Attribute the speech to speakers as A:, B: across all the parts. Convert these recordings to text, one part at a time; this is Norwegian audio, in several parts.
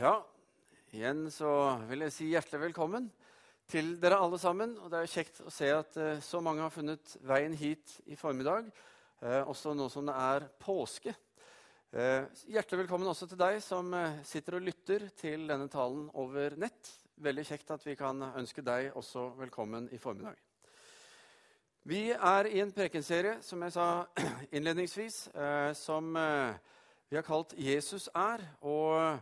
A: Ja, igjen så vil jeg si hjertelig velkommen til dere alle sammen. Og det er kjekt å se at eh, så mange har funnet veien hit i formiddag, eh, også nå som det er påske. Eh, hjertelig velkommen også til deg som eh, sitter og lytter til denne talen over nett. Veldig kjekt at vi kan ønske deg også velkommen i formiddag. Vi er i en prekenserie, som jeg sa innledningsvis, eh, som eh, vi har kalt 'Jesus er'. og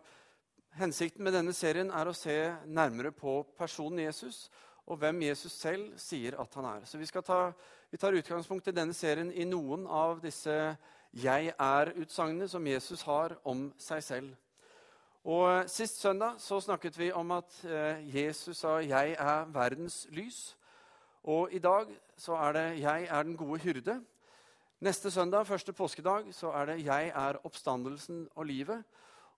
A: Hensikten med denne serien er å se nærmere på personen Jesus og hvem Jesus selv sier at han er. Så Vi, ta, vi tar utgangspunkt i denne serien i noen av disse 'jeg er'-utsagnene som Jesus har om seg selv. Og Sist søndag så snakket vi om at eh, Jesus sa 'jeg er verdens lys'. Og i dag så er det 'jeg er den gode hyrde'. Neste søndag, første påskedag, så er det 'jeg er oppstandelsen og livet'.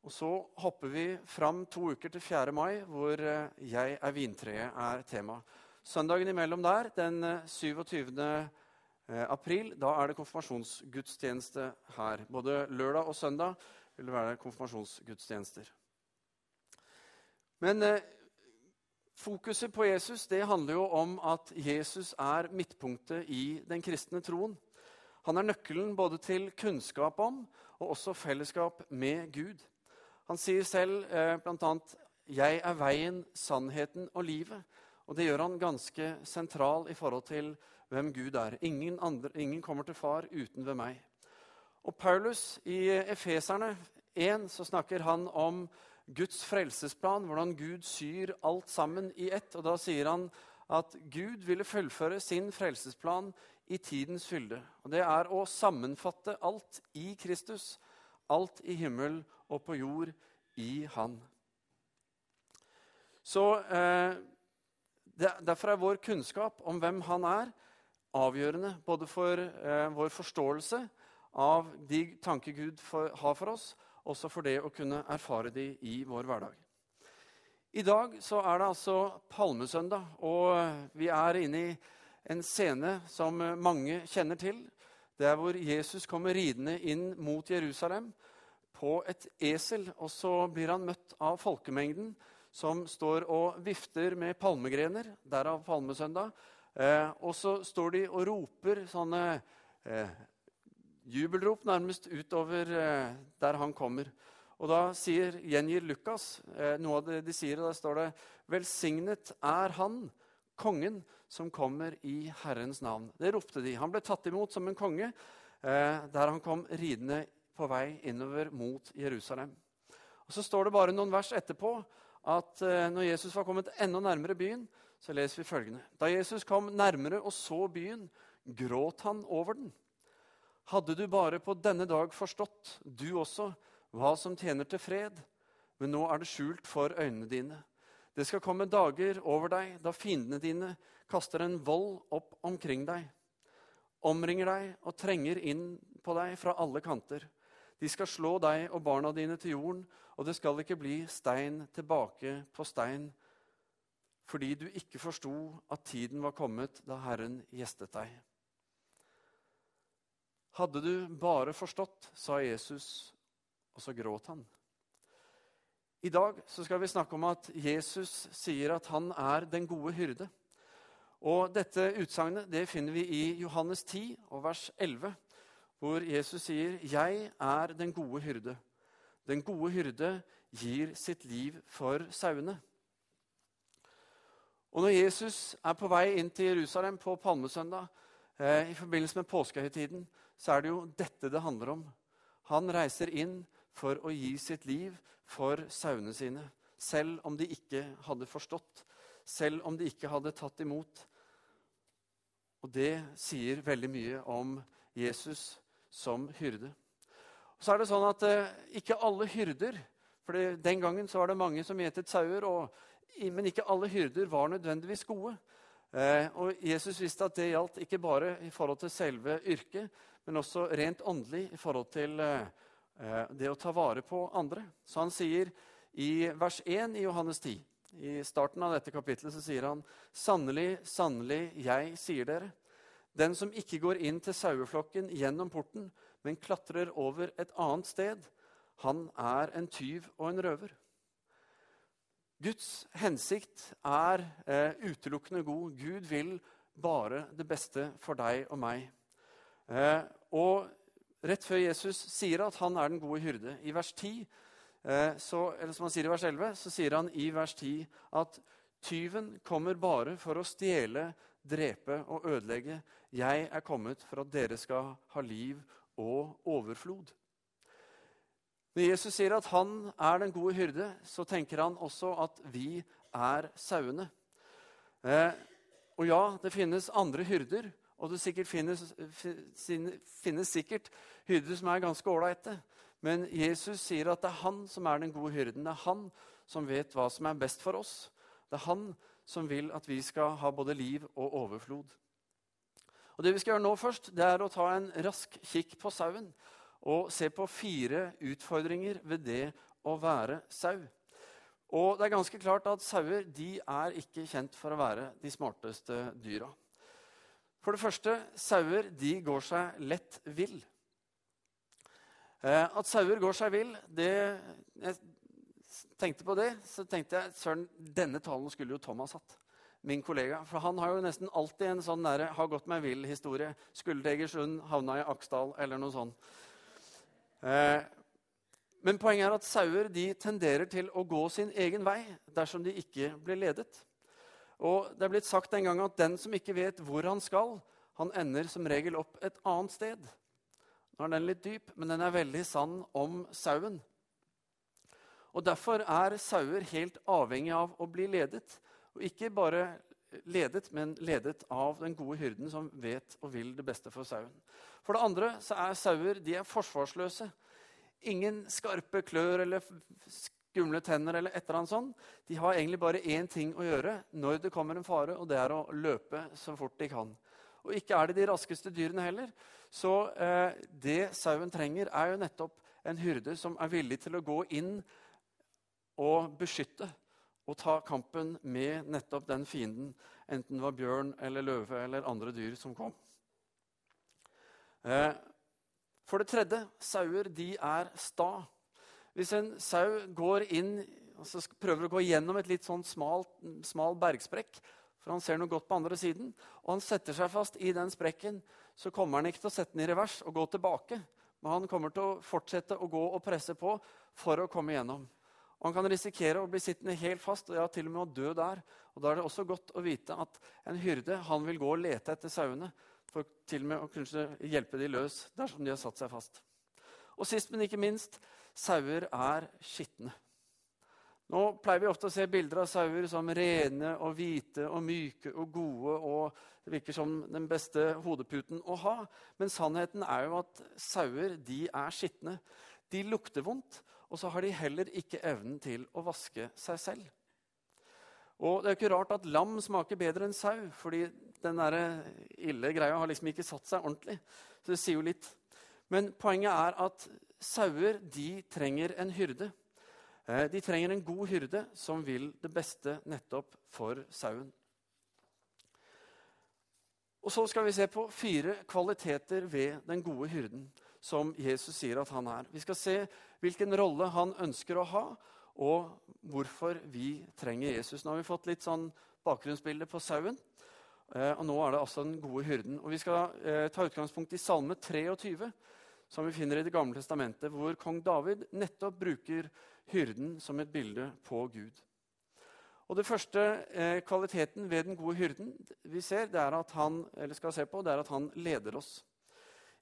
A: Og så hopper vi fram to uker til 4. mai, hvor eh, 'Jeg er vintreet' er tema. Søndagen imellom der, den 27. Eh, eh, april, da er det konfirmasjonsgudstjeneste her. Både lørdag og søndag vil det være konfirmasjonsgudstjenester. Men eh, fokuset på Jesus det handler jo om at Jesus er midtpunktet i den kristne troen. Han er nøkkelen både til kunnskap om og også fellesskap med Gud. Han sier selv eh, bl.a.: 'Jeg er veien, sannheten og livet'. Og Det gjør han ganske sentral i forhold til hvem Gud er. Ingen, andre, ingen kommer til far uten ved meg. Og Paulus i Efeserne 1 så snakker han om Guds frelsesplan, hvordan Gud syr alt sammen i ett. Og Da sier han at Gud ville fullføre sin frelsesplan i tidens fylde. Og Det er å sammenfatte alt i Kristus, alt i himmel og på jord i Han. Så eh, Derfor er vår kunnskap om hvem Han er, avgjørende både for eh, vår forståelse av de tanker Gud for, har for oss, også for det å kunne erfare de i vår hverdag. I dag så er det altså palmesøndag, og vi er inne i en scene som mange kjenner til. Det er hvor Jesus kommer ridende inn mot Jerusalem på et esel. Og så blir han møtt av folkemengden som står og vifter med palmegrener. Derav palmesøndag. Eh, og så står de og roper sånne eh, jubelrop nærmest utover eh, der han kommer. Og da sier, gjengir Lukas eh, noe av det de sier, og der står det Velsignet er han, kongen, som kommer i Herrens navn. Det ropte de. Han ble tatt imot som en konge eh, der han kom ridende på vei innover mot Jerusalem. Og Så står det bare noen vers etterpå at eh, når Jesus var kommet enda nærmere byen, så leser vi følgende. Da Jesus kom nærmere og så byen, gråt han over den. Hadde du bare på denne dag forstått, du også, hva som tjener til fred, men nå er det skjult for øynene dine. Det skal komme dager over deg da fiendene dine kaster en vold opp omkring deg, omringer deg og trenger inn på deg fra alle kanter. De skal slå deg og barna dine til jorden, og det skal ikke bli stein tilbake på stein, fordi du ikke forsto at tiden var kommet da Herren gjestet deg. Hadde du bare forstått, sa Jesus, og så gråt han. I dag skal vi snakke om at Jesus sier at han er den gode hyrde. Og Dette utsagnet finner vi i Johannes 10 og vers 11 hvor Jesus sier, 'Jeg er den gode hyrde'. Den gode hyrde gir sitt liv for sauene. Og Når Jesus er på vei inn til Jerusalem på palmesøndag eh, i forbindelse med påskehøytiden, så er det jo dette det handler om. Han reiser inn for å gi sitt liv for sauene sine, selv om de ikke hadde forstått, selv om de ikke hadde tatt imot. Og det sier veldig mye om Jesus som hyrde. Og så er det sånn at eh, Ikke alle hyrder for Den gangen så var det mange som gjetet sauer, og, men ikke alle hyrder var nødvendigvis gode. Eh, og Jesus visste at det gjaldt ikke bare i forhold til selve yrket, men også rent åndelig i forhold til eh, det å ta vare på andre. Så han sier i vers 1 i Johannes 10, i starten av dette kapitlet, så sier han Sannelig, sannelig, jeg sier dere. Den som ikke går inn til saueflokken gjennom porten, men klatrer over et annet sted, han er en tyv og en røver. Guds hensikt er eh, utelukkende god. Gud vil bare det beste for deg og meg. Eh, og rett før Jesus sier at han er den gode hyrde, i vers 10, eh, så, eller som han sier i vers 11, så sier han i vers 10 at tyven kommer bare for å stjele, drepe og ødelegge. Jeg er kommet for at dere skal ha liv og overflod. Når Jesus sier at han er den gode hyrde, så tenker han også at vi er sauene. Eh, og ja, det finnes andre hyrder, og det finnes, finnes, sikkert hyrder som er ganske ålreite. Men Jesus sier at det er han som er den gode hyrden. Det er han som vet hva som er best for oss. Det er han som vil at vi skal ha både liv og overflod. Og Det vi skal gjøre nå først, det er å ta en rask kikk på sauen og se på fire utfordringer ved det å være sau. Og det er ganske klart at Sauer de er ikke kjent for å være de smarteste dyra. For det første, sauer de går seg lett vill. Eh, at sauer går seg vill, det Jeg tenkte på det, så tenkte jeg søren, denne talen skulle jo Thomas hatt. Min kollega. For han har jo nesten alltid en sånn der, 'har gått meg vill'-historie. Skulle til Egersund, havna i Aksdal eller noe sånt. Eh, men poenget er at sauer de tenderer til å gå sin egen vei dersom de ikke blir ledet. Og Det er blitt sagt en gang at den som ikke vet hvor han skal, han ender som regel opp et annet sted. Nå er den litt dyp, men den er veldig sann om sauen. Og Derfor er sauer helt avhengig av å bli ledet. Og ikke bare ledet, men ledet av den gode hyrden som vet og vil det beste for sauen. For det andre så er sauer de er forsvarsløse. Ingen skarpe klør eller skumle tenner eller et eller annet sånt. De har egentlig bare én ting å gjøre når det kommer en fare, og det er å løpe så fort de kan. Og ikke er det de raskeste dyrene heller. Så eh, det sauen trenger, er jo nettopp en hyrde som er villig til å gå inn og beskytte og ta kampen med nettopp den fienden, enten det var bjørn eller løve eller andre dyr som kom. Eh, for det tredje sauer de er sta. Hvis en sau går inn altså prøver å gå gjennom et litt sånn smal, smal bergsprekk, for han ser noe godt på andre siden, og han setter seg fast i den sprekken, så kommer han ikke til å sette den i revers og gå tilbake. Men han kommer til å fortsette å gå og presse på for å komme gjennom. Og han kan risikere å bli sittende helt fast og ja, til og med å dø der. Og Da er det også godt å vite at en hyrde han vil gå og lete etter sauene for til og med å kunne hjelpe de løs dersom de har satt seg fast. Og sist, men ikke minst, sauer er skitne. Nå pleier vi ofte å se bilder av sauer som rene og hvite og myke og gode. og Det virker som den beste hodeputen å ha. Men sannheten er jo at sauer de er skitne. De lukter vondt, og så har de heller ikke evnen til å vaske seg selv. Og Det er ikke rart at lam smaker bedre enn sau, fordi den der ille greia har liksom ikke satt seg ordentlig. Så det sier jo litt. Men poenget er at sauer de trenger en hyrde. Eh, de trenger en god hyrde som vil det beste nettopp for sauen. Og Så skal vi se på fire kvaliteter ved den gode hyrden som Jesus sier at han er. Vi skal se hvilken rolle han ønsker å ha, og hvorfor vi trenger Jesus. Nå har vi fått litt sånn bakgrunnsbilde på sauen. Eh, og nå er det altså den gode hyrden. Og Vi skal eh, ta utgangspunkt i Salme 23, som vi finner i Det gamle testamentet, hvor kong David nettopp bruker hyrden som et bilde på Gud. Og Det første eh, kvaliteten ved den gode hyrden vi ser, det er at han, eller skal se på, det er at han leder oss.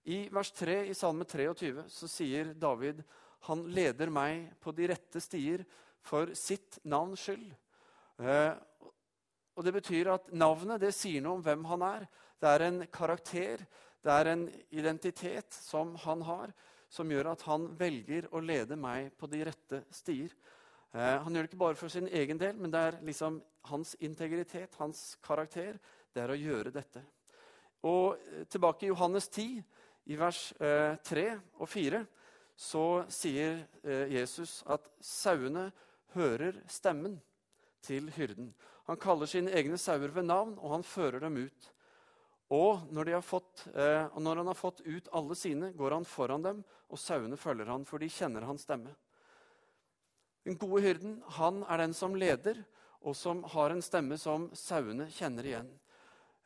A: I vers 3 i Salme 23 så sier David han leder meg på de rette stier for sitt navns skyld. Eh, og Det betyr at navnet det sier noe om hvem han er. Det er en karakter, det er en identitet som han har, som gjør at han velger å lede meg på de rette stier. Eh, han gjør det ikke bare for sin egen del, men det er liksom hans integritet, hans karakter, det er å gjøre dette. Og eh, Tilbake i Johannes 10, i vers eh, 3 og 4, så sier eh, Jesus at sauene hører stemmen til hyrden. Han kaller sine egne sauer ved navn, og han fører dem ut. Og når, fått, eh, og når, han har fått ut alle sine, går han foran dem, og sauene følger han, for de kjenner hans stemme. Den gode hyrden han er den som leder, og som har en stemme som sauene kjenner igjen.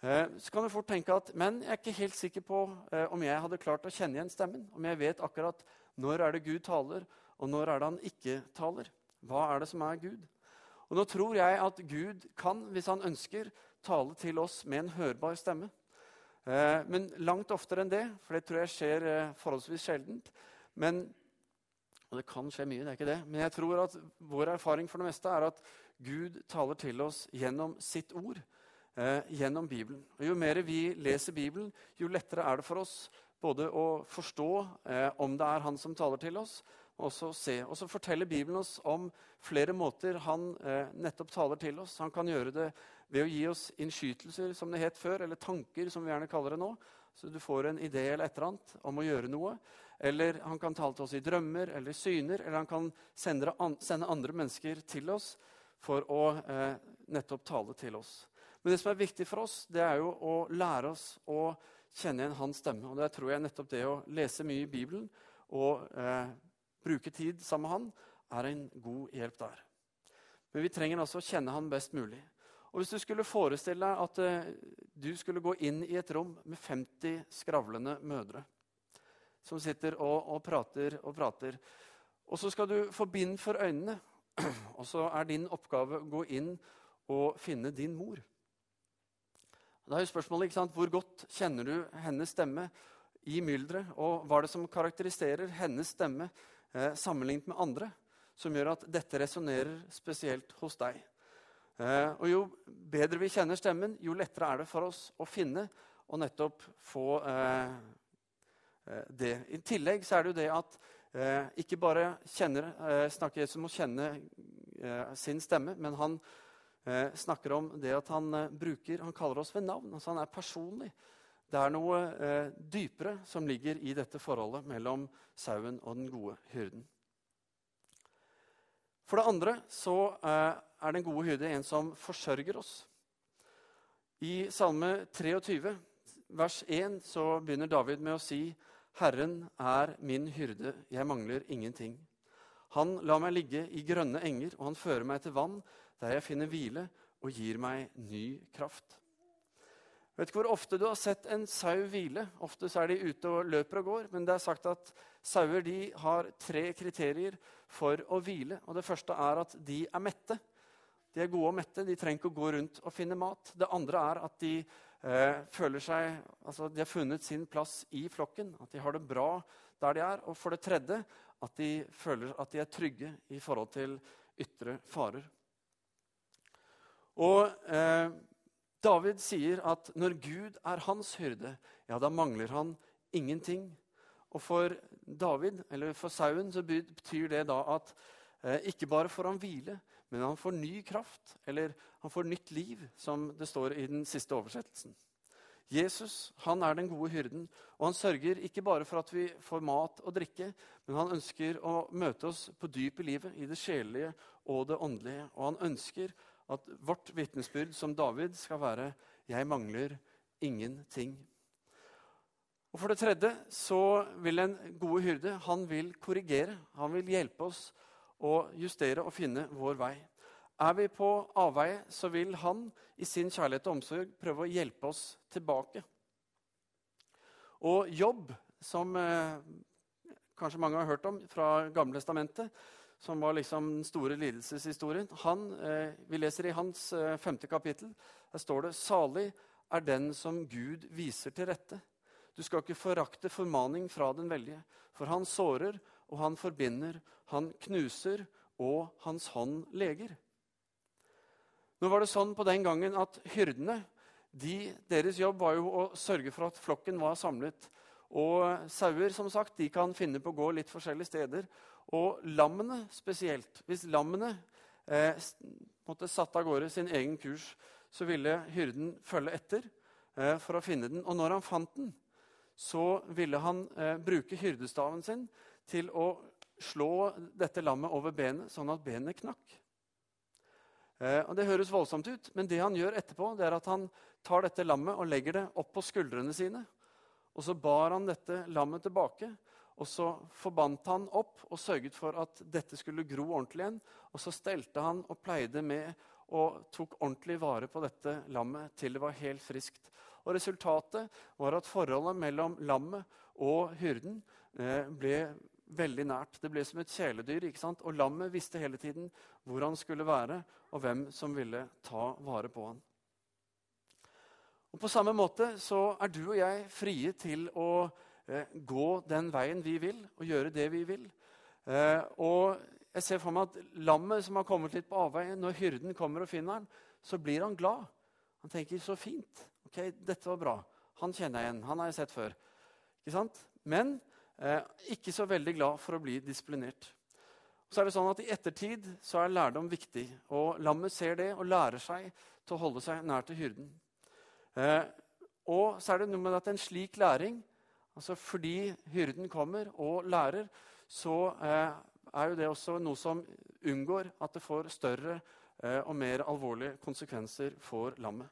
A: Eh, så kan du fort tenke at men jeg er ikke helt sikker på eh, om jeg hadde klart å kjenne igjen stemmen. Om jeg vet akkurat når er det Gud taler, og når er det han ikke taler. Hva er det som er Gud? Og Nå tror jeg at Gud kan, hvis han ønsker, tale til oss med en hørbar stemme. Eh, men langt oftere enn det, for det tror jeg skjer forholdsvis sjeldent. Men og det kan skje mye, det er ikke det. Men jeg tror at vår erfaring for det meste er at Gud taler til oss gjennom sitt ord, eh, gjennom Bibelen. Og Jo mer vi leser Bibelen, jo lettere er det for oss både å forstå eh, om det er Han som taler til oss, og også se. Og så forteller Bibelen oss om flere måter han eh, nettopp taler til oss. Han kan gjøre det ved å gi oss innskytelser, som det het før, eller tanker, som vi gjerne kaller det nå. Så du får en idé eller et eller annet om å gjøre noe. Eller han kan tale til oss i drømmer eller syner, eller han kan sende, andre mennesker til oss for å eh, nettopp tale til oss. Men det som er viktig for oss, det er jo å lære oss å kjenne igjen hans stemme. Og det tror jeg nettopp det å lese mye i Bibelen og eh, bruke tid sammen med han, er en god hjelp der. Men vi trenger altså å kjenne han best mulig. Og Hvis du skulle forestille deg at eh, du skulle gå inn i et rom med 50 skravlende mødre som sitter og, og, prater og prater. Og så skal du få bind for øynene, og så er din oppgave å gå inn og finne din mor. Da er jo spørsmålet ikke sant, hvor godt kjenner du hennes stemme i mylderet? Og hva er det som karakteriserer hennes stemme eh, sammenlignet med andre, som gjør at dette resonnerer spesielt hos deg? Eh, og Jo bedre vi kjenner stemmen, jo lettere er det for oss å finne og nettopp få eh, Eh, det. I tillegg er det jo det at ikke bare kjenner, snakker Jesus om å kjenne sin stemme, men han snakker om det at han bruker Han kaller oss ved navn. altså Han er personlig. Det er noe dypere som ligger i dette forholdet mellom sauen og den gode hyrden. For det andre så er den gode hyrde en som forsørger oss. I Salme 23, vers 1, så begynner David med å si Herren er min hyrde, jeg mangler ingenting. Han lar meg ligge i grønne enger, og han fører meg til vann, der jeg finner hvile og gir meg ny kraft. Vet ikke hvor ofte du har sett en sau hvile. Ofte er de ute og løper og går. Men det er sagt at sauer har tre kriterier for å hvile. Og Det første er at de er mette. De er gode og mette. De trenger ikke å gå rundt og finne mat. Det andre er at de eh, føler seg Altså, de har funnet sin plass i flokken, at de har det bra der de er. Og for det tredje at de føler at de er trygge i forhold til ytre farer. Og eh, David sier at når Gud er hans hyrde, ja, da mangler han ingenting. Og for David, eller for sauen, så betyr det da at eh, ikke bare får han hvile, men han får ny kraft, eller han får nytt liv, som det står i den siste oversettelsen. Jesus han er den gode hyrden, og han sørger ikke bare for at vi får mat og drikke, men han ønsker å møte oss på dyp i livet, i det sjelelige og det åndelige. Og han ønsker at vårt vitnesbyrd som David skal være 'Jeg mangler ingenting'. Og For det tredje så vil en gode hyrde han vil korrigere. Han vil hjelpe oss å justere og finne vår vei. Er vi på avveie, så vil han i sin kjærlighet og omsorg prøve å hjelpe oss tilbake. Og Jobb, som eh, kanskje mange har hørt om fra Gamle Testamentet, som var liksom den store lidelseshistorien han, eh, Vi leser i hans eh, femte kapittel. Der står det salig er den som Gud viser til rette. Du skal ikke forakte formaning fra den veldige, for han sårer og han forbinder, han knuser, og hans hånd leger. Nå var det sånn på den gangen at hyrdene de, Deres jobb var jo å sørge for at flokken var samlet. Og sauer som sagt, de kan finne på å gå litt forskjellige steder. Og lammene spesielt. Hvis lammene eh, måtte satt av gårde sin egen kurs, så ville hyrden følge etter eh, for å finne den. Og når han fant den, så ville han eh, bruke hyrdestaven sin til å slå dette lammet over benet, sånn at benet knakk. Eh, og Det høres voldsomt ut, men det han gjør etterpå, det er at han tar dette lammet og legger det opp på skuldrene sine. Og så bar han dette lammet tilbake, og så forbandt han opp og sørget for at dette skulle gro ordentlig igjen. Og så stelte han og pleide med og tok ordentlig vare på dette lammet til det var helt friskt. Og Resultatet var at forholdet mellom lammet og hyrden eh, ble veldig nært. Det ble som et kjæledyr. ikke sant? Og lammet visste hele tiden hvor han skulle være, og hvem som ville ta vare på han. Og På samme måte så er du og jeg frie til å eh, gå den veien vi vil, og gjøre det vi vil. Eh, og jeg ser for meg at lammet som har kommet litt på avveie, når hyrden kommer og finner han, så blir han glad. Han tenker 'så fint'. ok, Dette var bra. Han kjenner jeg igjen. Han har jeg sett før. Ikke sant? Men ikke så veldig glad for å bli disiplinert. Så er det sånn at I ettertid så er lærdom viktig. og Lammet ser det og lærer seg til å holde seg nær til hyrden. Eh, og så er det noe med at en slik læring, altså fordi hyrden kommer og lærer, så eh, er jo det også noe som unngår at det får større eh, og mer alvorlige konsekvenser for lammet.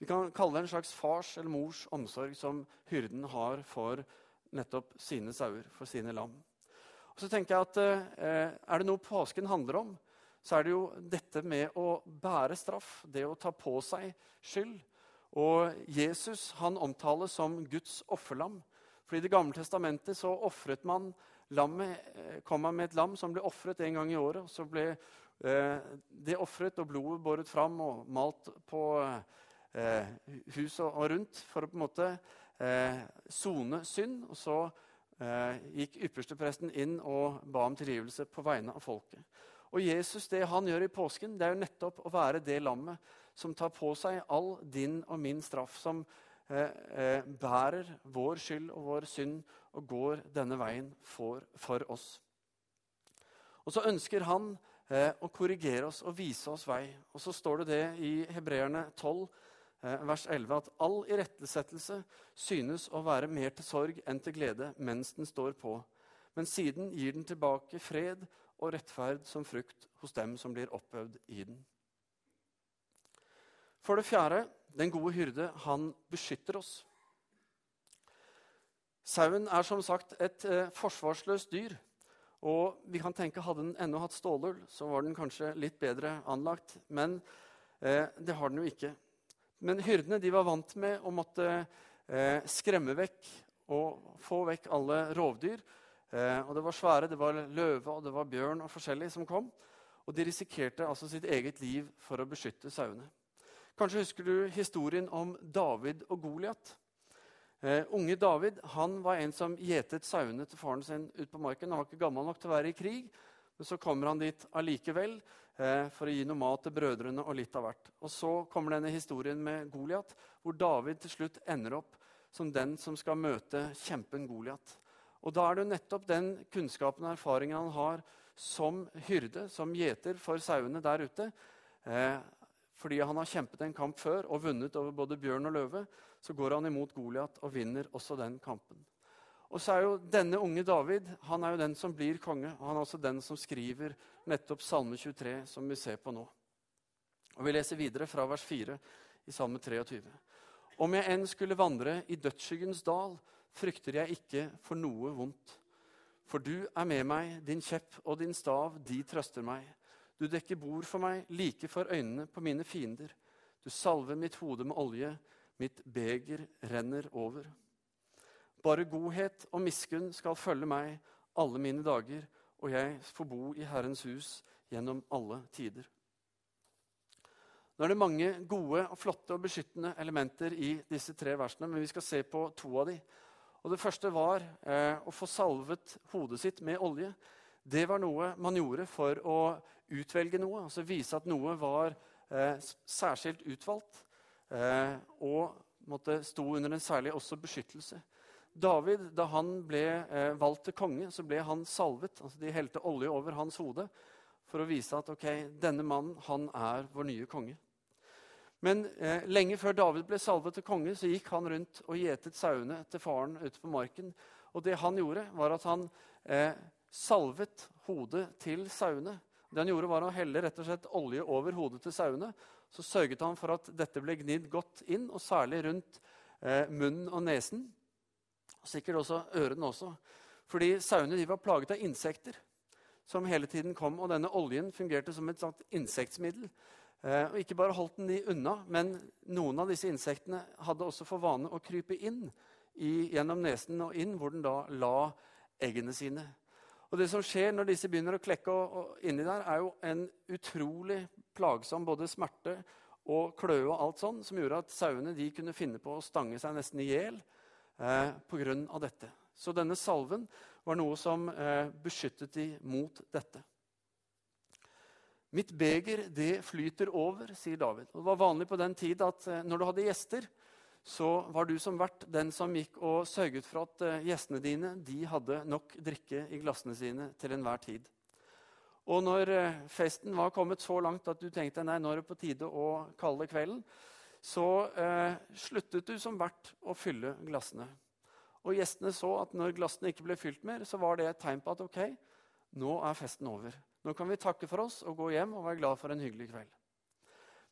A: Vi kan kalle det en slags fars eller mors omsorg som hyrden har for nettopp sine sauer, for sine lam. Og så tenker jeg at eh, Er det noe påsken handler om, så er det jo dette med å bære straff, det å ta på seg skyld. Og Jesus han omtales som Guds offerlam. For I Det gamle testamentet så ofret man lammet, eh, kom man med et lam som ble ofret en gang i året. Så ble eh, det ofret og blodet båret fram og malt på eh, hus og, og, rundt for å på en måte sone synd. Og så eh, gikk ypperstepresten inn og ba om tilgivelse på vegne av folket. Og Jesus, det han gjør i påsken, det er jo nettopp å være det lammet som tar på seg all din og min straff, som eh, eh, bærer vår skyld og vår synd og går denne veien for, for oss. Og så ønsker han eh, å korrigere oss og vise oss vei. Og så står det det i Hebreerne 12, eh, vers 11, at all irettesettelse synes å være mer til sorg enn til glede mens den står på. Men siden gir den tilbake fred og rettferd som frukt hos dem som blir oppøvd i den. For det fjerde den gode hyrde, han beskytter oss. Sauen er som sagt et eh, forsvarsløst dyr. Og vi kan tenke Hadde den ennå hatt stålull, så var den kanskje litt bedre anlagt. Men eh, det har den jo ikke. Men hyrdene de var vant med å måtte eh, skremme vekk og få vekk alle rovdyr. Eh, og Det var svære, det var løve og det var bjørn og forskjellig som kom. Og de risikerte altså sitt eget liv for å beskytte sauene. Kanskje husker du historien om David og Goliat. Eh, unge David han var en som gjetet sauene til faren sin ut på marken. Han var ikke gammel nok til å være i krig, men så kommer han dit allikevel eh, for å gi noe mat til brødrene og litt av hvert. Og Så kommer denne historien med Goliat, hvor David til slutt ender opp som den som skal møte kjempen Goliat. Og Da er det jo nettopp den kunnskapen og erfaringen han har som hyrde, som gjeter for sauene der ute. eh, fordi han har kjempet en kamp før og vunnet over både bjørn og løve, så går han imot Goliat og vinner også den kampen. Og så er jo Denne unge David han er jo den som blir konge. og Han er også den som skriver nettopp Salme 23, som vi ser på nå. Og Vi leser videre fra vers 4 i Salme 23. Om jeg enn skulle vandre i dødsskyggens dal, frykter jeg ikke for noe vondt. For du er med meg, din kjepp og din stav, de trøster meg. Du dekker bord for meg like for øynene på mine fiender. Du salver mitt hode med olje, mitt beger renner over. Bare godhet og miskunn skal følge meg alle mine dager, og jeg får bo i Herrens hus gjennom alle tider. Nå er det mange gode, og flotte og beskyttende elementer i disse tre versene, men vi skal se på to av de. Og Det første var eh, å få salvet hodet sitt med olje. Det var noe man gjorde for å utvelge noe, altså vise at noe var eh, særskilt utvalgt eh, og måtte stå under en særlig også beskyttelse. David, Da han ble eh, valgt til konge, så ble han salvet. altså De helte olje over hans hode for å vise at ok, denne mannen han er vår nye konge. Men eh, lenge før David ble salvet til konge, så gikk han rundt og gjetet sauene til faren ute på marken. Og det han gjorde, var at han eh, salvet hodet til sauene. Det han gjorde var å helle rett og slett olje over hodet til sauene. Så sørget han for at dette ble gnidd godt inn, og særlig rundt eh, munnen og nesen. Sikkert også ørene også. Fordi sauene de var plaget av insekter som hele tiden kom. Og denne oljen fungerte som et sånt insektmiddel. Eh, og ikke bare holdt den de unna, men noen av disse insektene hadde også for vane å krype inn i, gjennom nesen og inn, hvor den da la eggene sine. Og det som skjer når disse begynner å klekke og, og inni der, er jo en utrolig plagsom både smerte og kløe og alt sånn, som gjorde at sauene de kunne finne på å stange seg nesten i hjel eh, pga. dette. Så denne salven var noe som eh, beskyttet de mot dette. Mitt beger, det flyter over, sier David. Og det var vanlig på den tid at eh, når du hadde gjester, så var du som vert den som gikk og sørget for at eh, gjestene dine de hadde nok drikke i glassene sine til enhver tid. Og når eh, festen var kommet så langt at du tenkte nei, nå er det på tide å kalle kvelden, så eh, sluttet du som vert å fylle glassene. Og gjestene så at når glassene ikke ble fylt mer, så var det et tegn på at ok, nå er festen over. Nå kan vi takke for oss og gå hjem og være glad for en hyggelig kveld.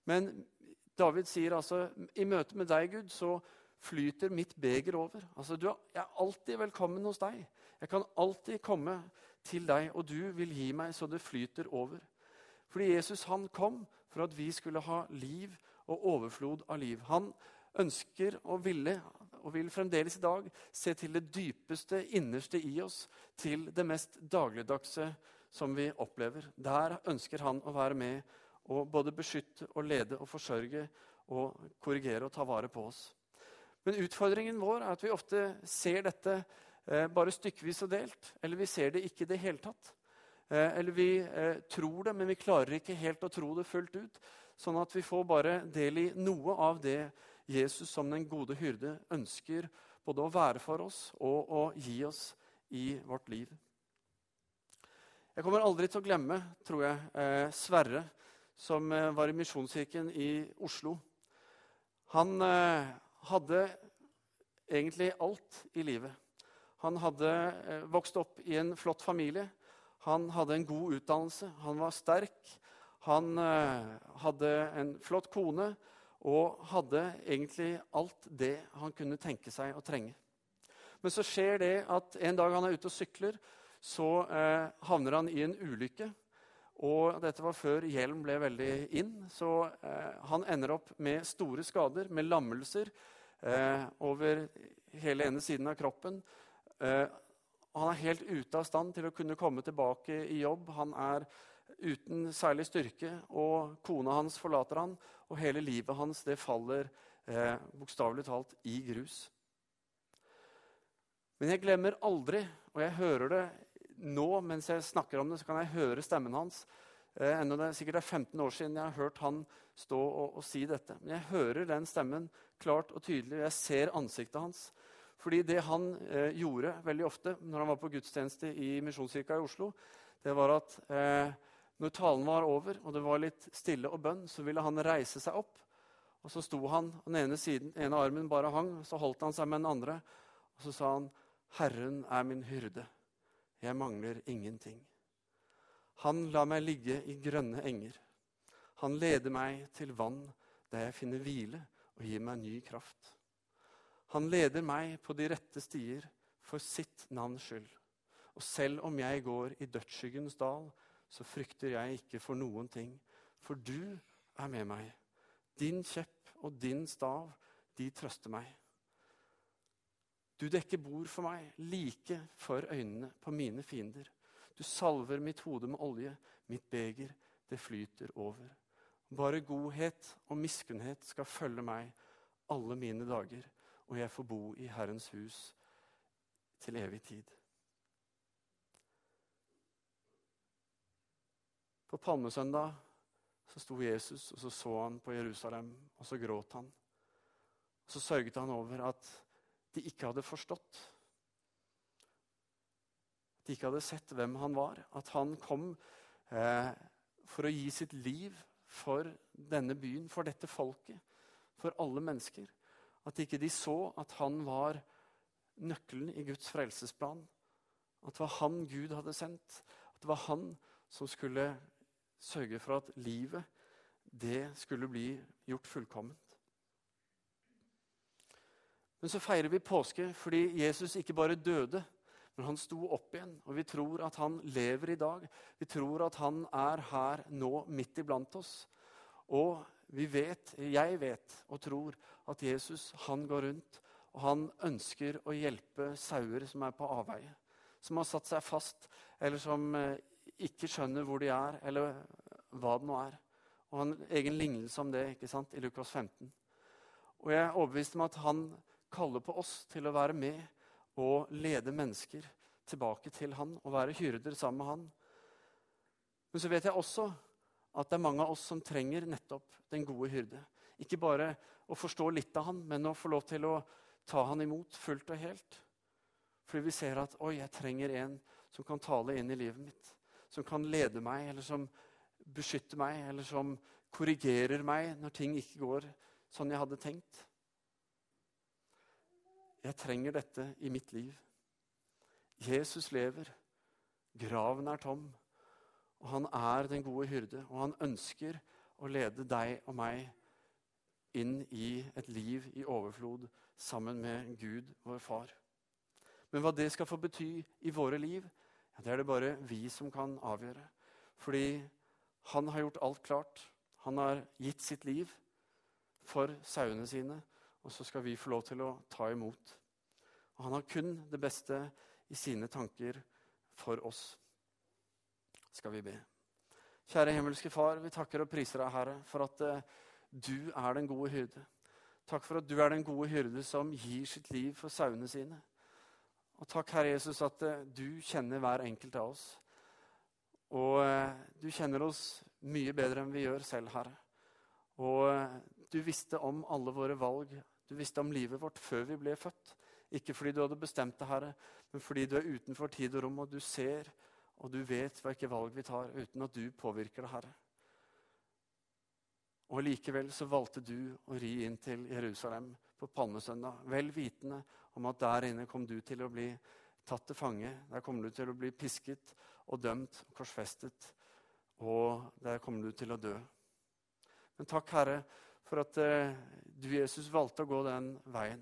A: Men David sier altså i møte med deg, Gud, så flyter mitt beger over. Altså, du, Jeg er alltid velkommen hos deg. Jeg kan alltid komme til deg, og du vil gi meg så det flyter over. Fordi Jesus han kom for at vi skulle ha liv og overflod av liv. Han ønsker og ville og vil fremdeles i dag se til det dypeste, innerste i oss, til det mest dagligdagse som vi opplever. Der ønsker han å være med og både beskytte og lede og forsørge og korrigere og ta vare på oss. Men utfordringen vår er at vi ofte ser dette eh, bare stykkevis og delt. Eller vi ser det ikke i det hele tatt. Eh, eller vi eh, tror det, men vi klarer ikke helt å tro det fullt ut. Sånn at vi får bare del i noe av det Jesus som den gode hyrde ønsker både å være for oss og å gi oss i vårt liv. Jeg kommer aldri til å glemme, tror jeg, eh, Sverre, som eh, var i Misjonskirken i Oslo. Han eh, hadde egentlig alt i livet. Han hadde eh, vokst opp i en flott familie. Han hadde en god utdannelse. Han var sterk. Han eh, hadde en flott kone og hadde egentlig alt det han kunne tenke seg å trenge. Men så skjer det at en dag han er ute og sykler, så eh, havner han i en ulykke. Og dette var før hjelm ble veldig inn. Så eh, han ender opp med store skader, med lammelser eh, over hele ene siden av kroppen. Eh, han er helt ute av stand til å kunne komme tilbake i jobb. Han er uten særlig styrke, og kona hans forlater han, og hele livet hans det faller eh, bokstavelig talt i grus. Men jeg glemmer aldri, og jeg hører det nå mens jeg snakker om det, så kan jeg høre stemmen hans. Eh, enda det sikkert er 15 år siden jeg har hørt han stå og, og, si dette. Men jeg hører den stemmen klart og tydelig. og Jeg ser ansiktet hans. Fordi det han eh, gjorde veldig ofte når han var på gudstjeneste i Misjonskirka i Oslo, det var at eh, når talen var over og det var litt stille og bønn, så ville han reise seg opp. Og så sto han, og den ene, siden, ene armen bare hang, så holdt han seg med den andre. Og så sa han, 'Herren er min hyrde. Jeg mangler ingenting. Han lar meg ligge i grønne enger. Han leder meg til vann der jeg finner hvile og gir meg ny kraft. Han leder meg på de rette stier for sitt navns skyld. Og selv om jeg går i dødsskyggens dal, så frykter jeg ikke for noen ting, for du er med meg. Din kjepp og din stav, de trøster meg. Du dekker bord for meg, like for øynene på mine fiender. Du salver mitt hode med olje, mitt beger, det flyter over. Bare godhet og miskunnhet skal følge meg alle mine dager, og jeg får bo i Herrens hus til evig tid. På palmesøndag så sto Jesus, og så så han på Jerusalem, og så gråt han. Og så sørget han over at de ikke hadde forstått. De ikke hadde sett hvem han var. At han kom eh, for å gi sitt liv for denne byen, for dette folket, for alle mennesker. At ikke de så at han var nøkkelen i Guds frelsesplan. At det var han Gud hadde sendt. At det var han som skulle sørge for at livet, det skulle bli gjort fullkomment. Men så feirer vi påske fordi Jesus ikke bare døde, men han sto opp igjen. Og vi tror at han lever i dag. Vi tror at han er her nå, midt iblant oss. Og vi vet, jeg vet og tror at Jesus han går rundt og han ønsker å hjelpe sauer som er på avveie. Som har satt seg fast, eller som eh, ikke skjønner hvor de er, eller hva det nå er. Og han har egen lignelse om det ikke sant, i Lukas 15. Og jeg er overbevist om at han kaller på oss til å være med og lede mennesker tilbake til han og være hyrder sammen med han. Men så vet jeg også at det er mange av oss som trenger nettopp den gode hyrde. Ikke bare å forstå litt av han, men å få lov til å ta han imot fullt og helt. Fordi vi ser at oi, jeg trenger en som kan tale inn i livet mitt. Som kan lede meg, eller som beskytter meg, eller som korrigerer meg når ting ikke går sånn jeg hadde tenkt. Jeg trenger dette i mitt liv. Jesus lever. Graven er tom. Og han er den gode hyrde, og han ønsker å lede deg og meg inn i et liv i overflod sammen med Gud, vår far. Men hva det skal få bety i våre liv, det er det bare vi som kan avgjøre. Fordi han har gjort alt klart. Han har gitt sitt liv for sauene sine, og så skal vi få lov til å ta imot. Og han har kun det beste i sine tanker for oss. Skal vi be. Kjære himmelske Far, vi takker og priser deg, Herre, for at uh, du er den gode hyrde. Takk for at du er den gode hyrde som gir sitt liv for sauene sine. Og takk, Herre Jesus, at uh, du kjenner hver enkelt av oss. Og uh, du kjenner oss mye bedre enn vi gjør selv, Herre. Og du visste om alle våre valg. Du visste om livet vårt før vi ble født. Ikke fordi du hadde bestemt det, Herre, men fordi du er utenfor tid og rom, og du ser og du vet hvilke valg vi tar, uten at du påvirker det, Herre. Og Likevel så valgte du å ri inn til Jerusalem på palmesøndag, vel vitende om at der inne kom du til å bli tatt til fange. Der kommer du til å bli pisket og dømt og korsfestet, og der kommer du til å dø. Men takk, Herre, for at eh, du, Jesus, valgte å gå den veien.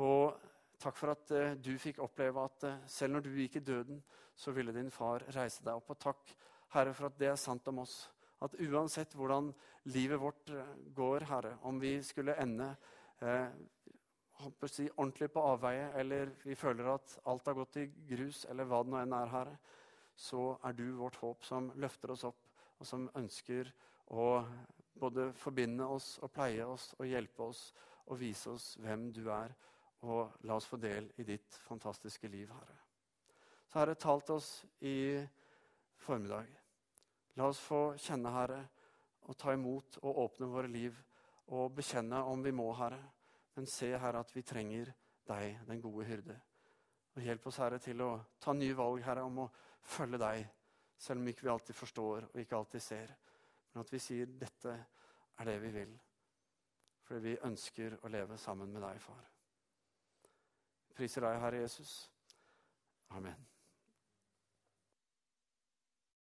A: Og Takk for at uh, du fikk oppleve at uh, selv når du gikk i døden, så ville din far reise deg opp. Og takk, Herre, for at det er sant om oss. At uansett hvordan livet vårt går, Herre, om vi skulle ende si, ordentlig på avveie, eller vi føler at alt har gått i grus, eller hva det nå enn er, Herre, så er du vårt håp som løfter oss opp, og som ønsker å både forbinde oss og pleie oss og hjelpe oss og vise oss hvem du er og la oss få del i ditt fantastiske liv, Herre. Så Herre, tal til oss i formiddag. La oss få kjenne, Herre, og ta imot og åpne våre liv og bekjenne om vi må, Herre. Men se, Herre, at vi trenger deg, den gode hyrde. Og Hjelp oss, Herre, til å ta nye valg, Herre, om å følge deg, selv om ikke vi alltid forstår og ikke alltid ser. Men at vi sier dette er det vi vil. Fordi vi ønsker å leve sammen med deg, far. Priser deg, Herre Jesus. Amen.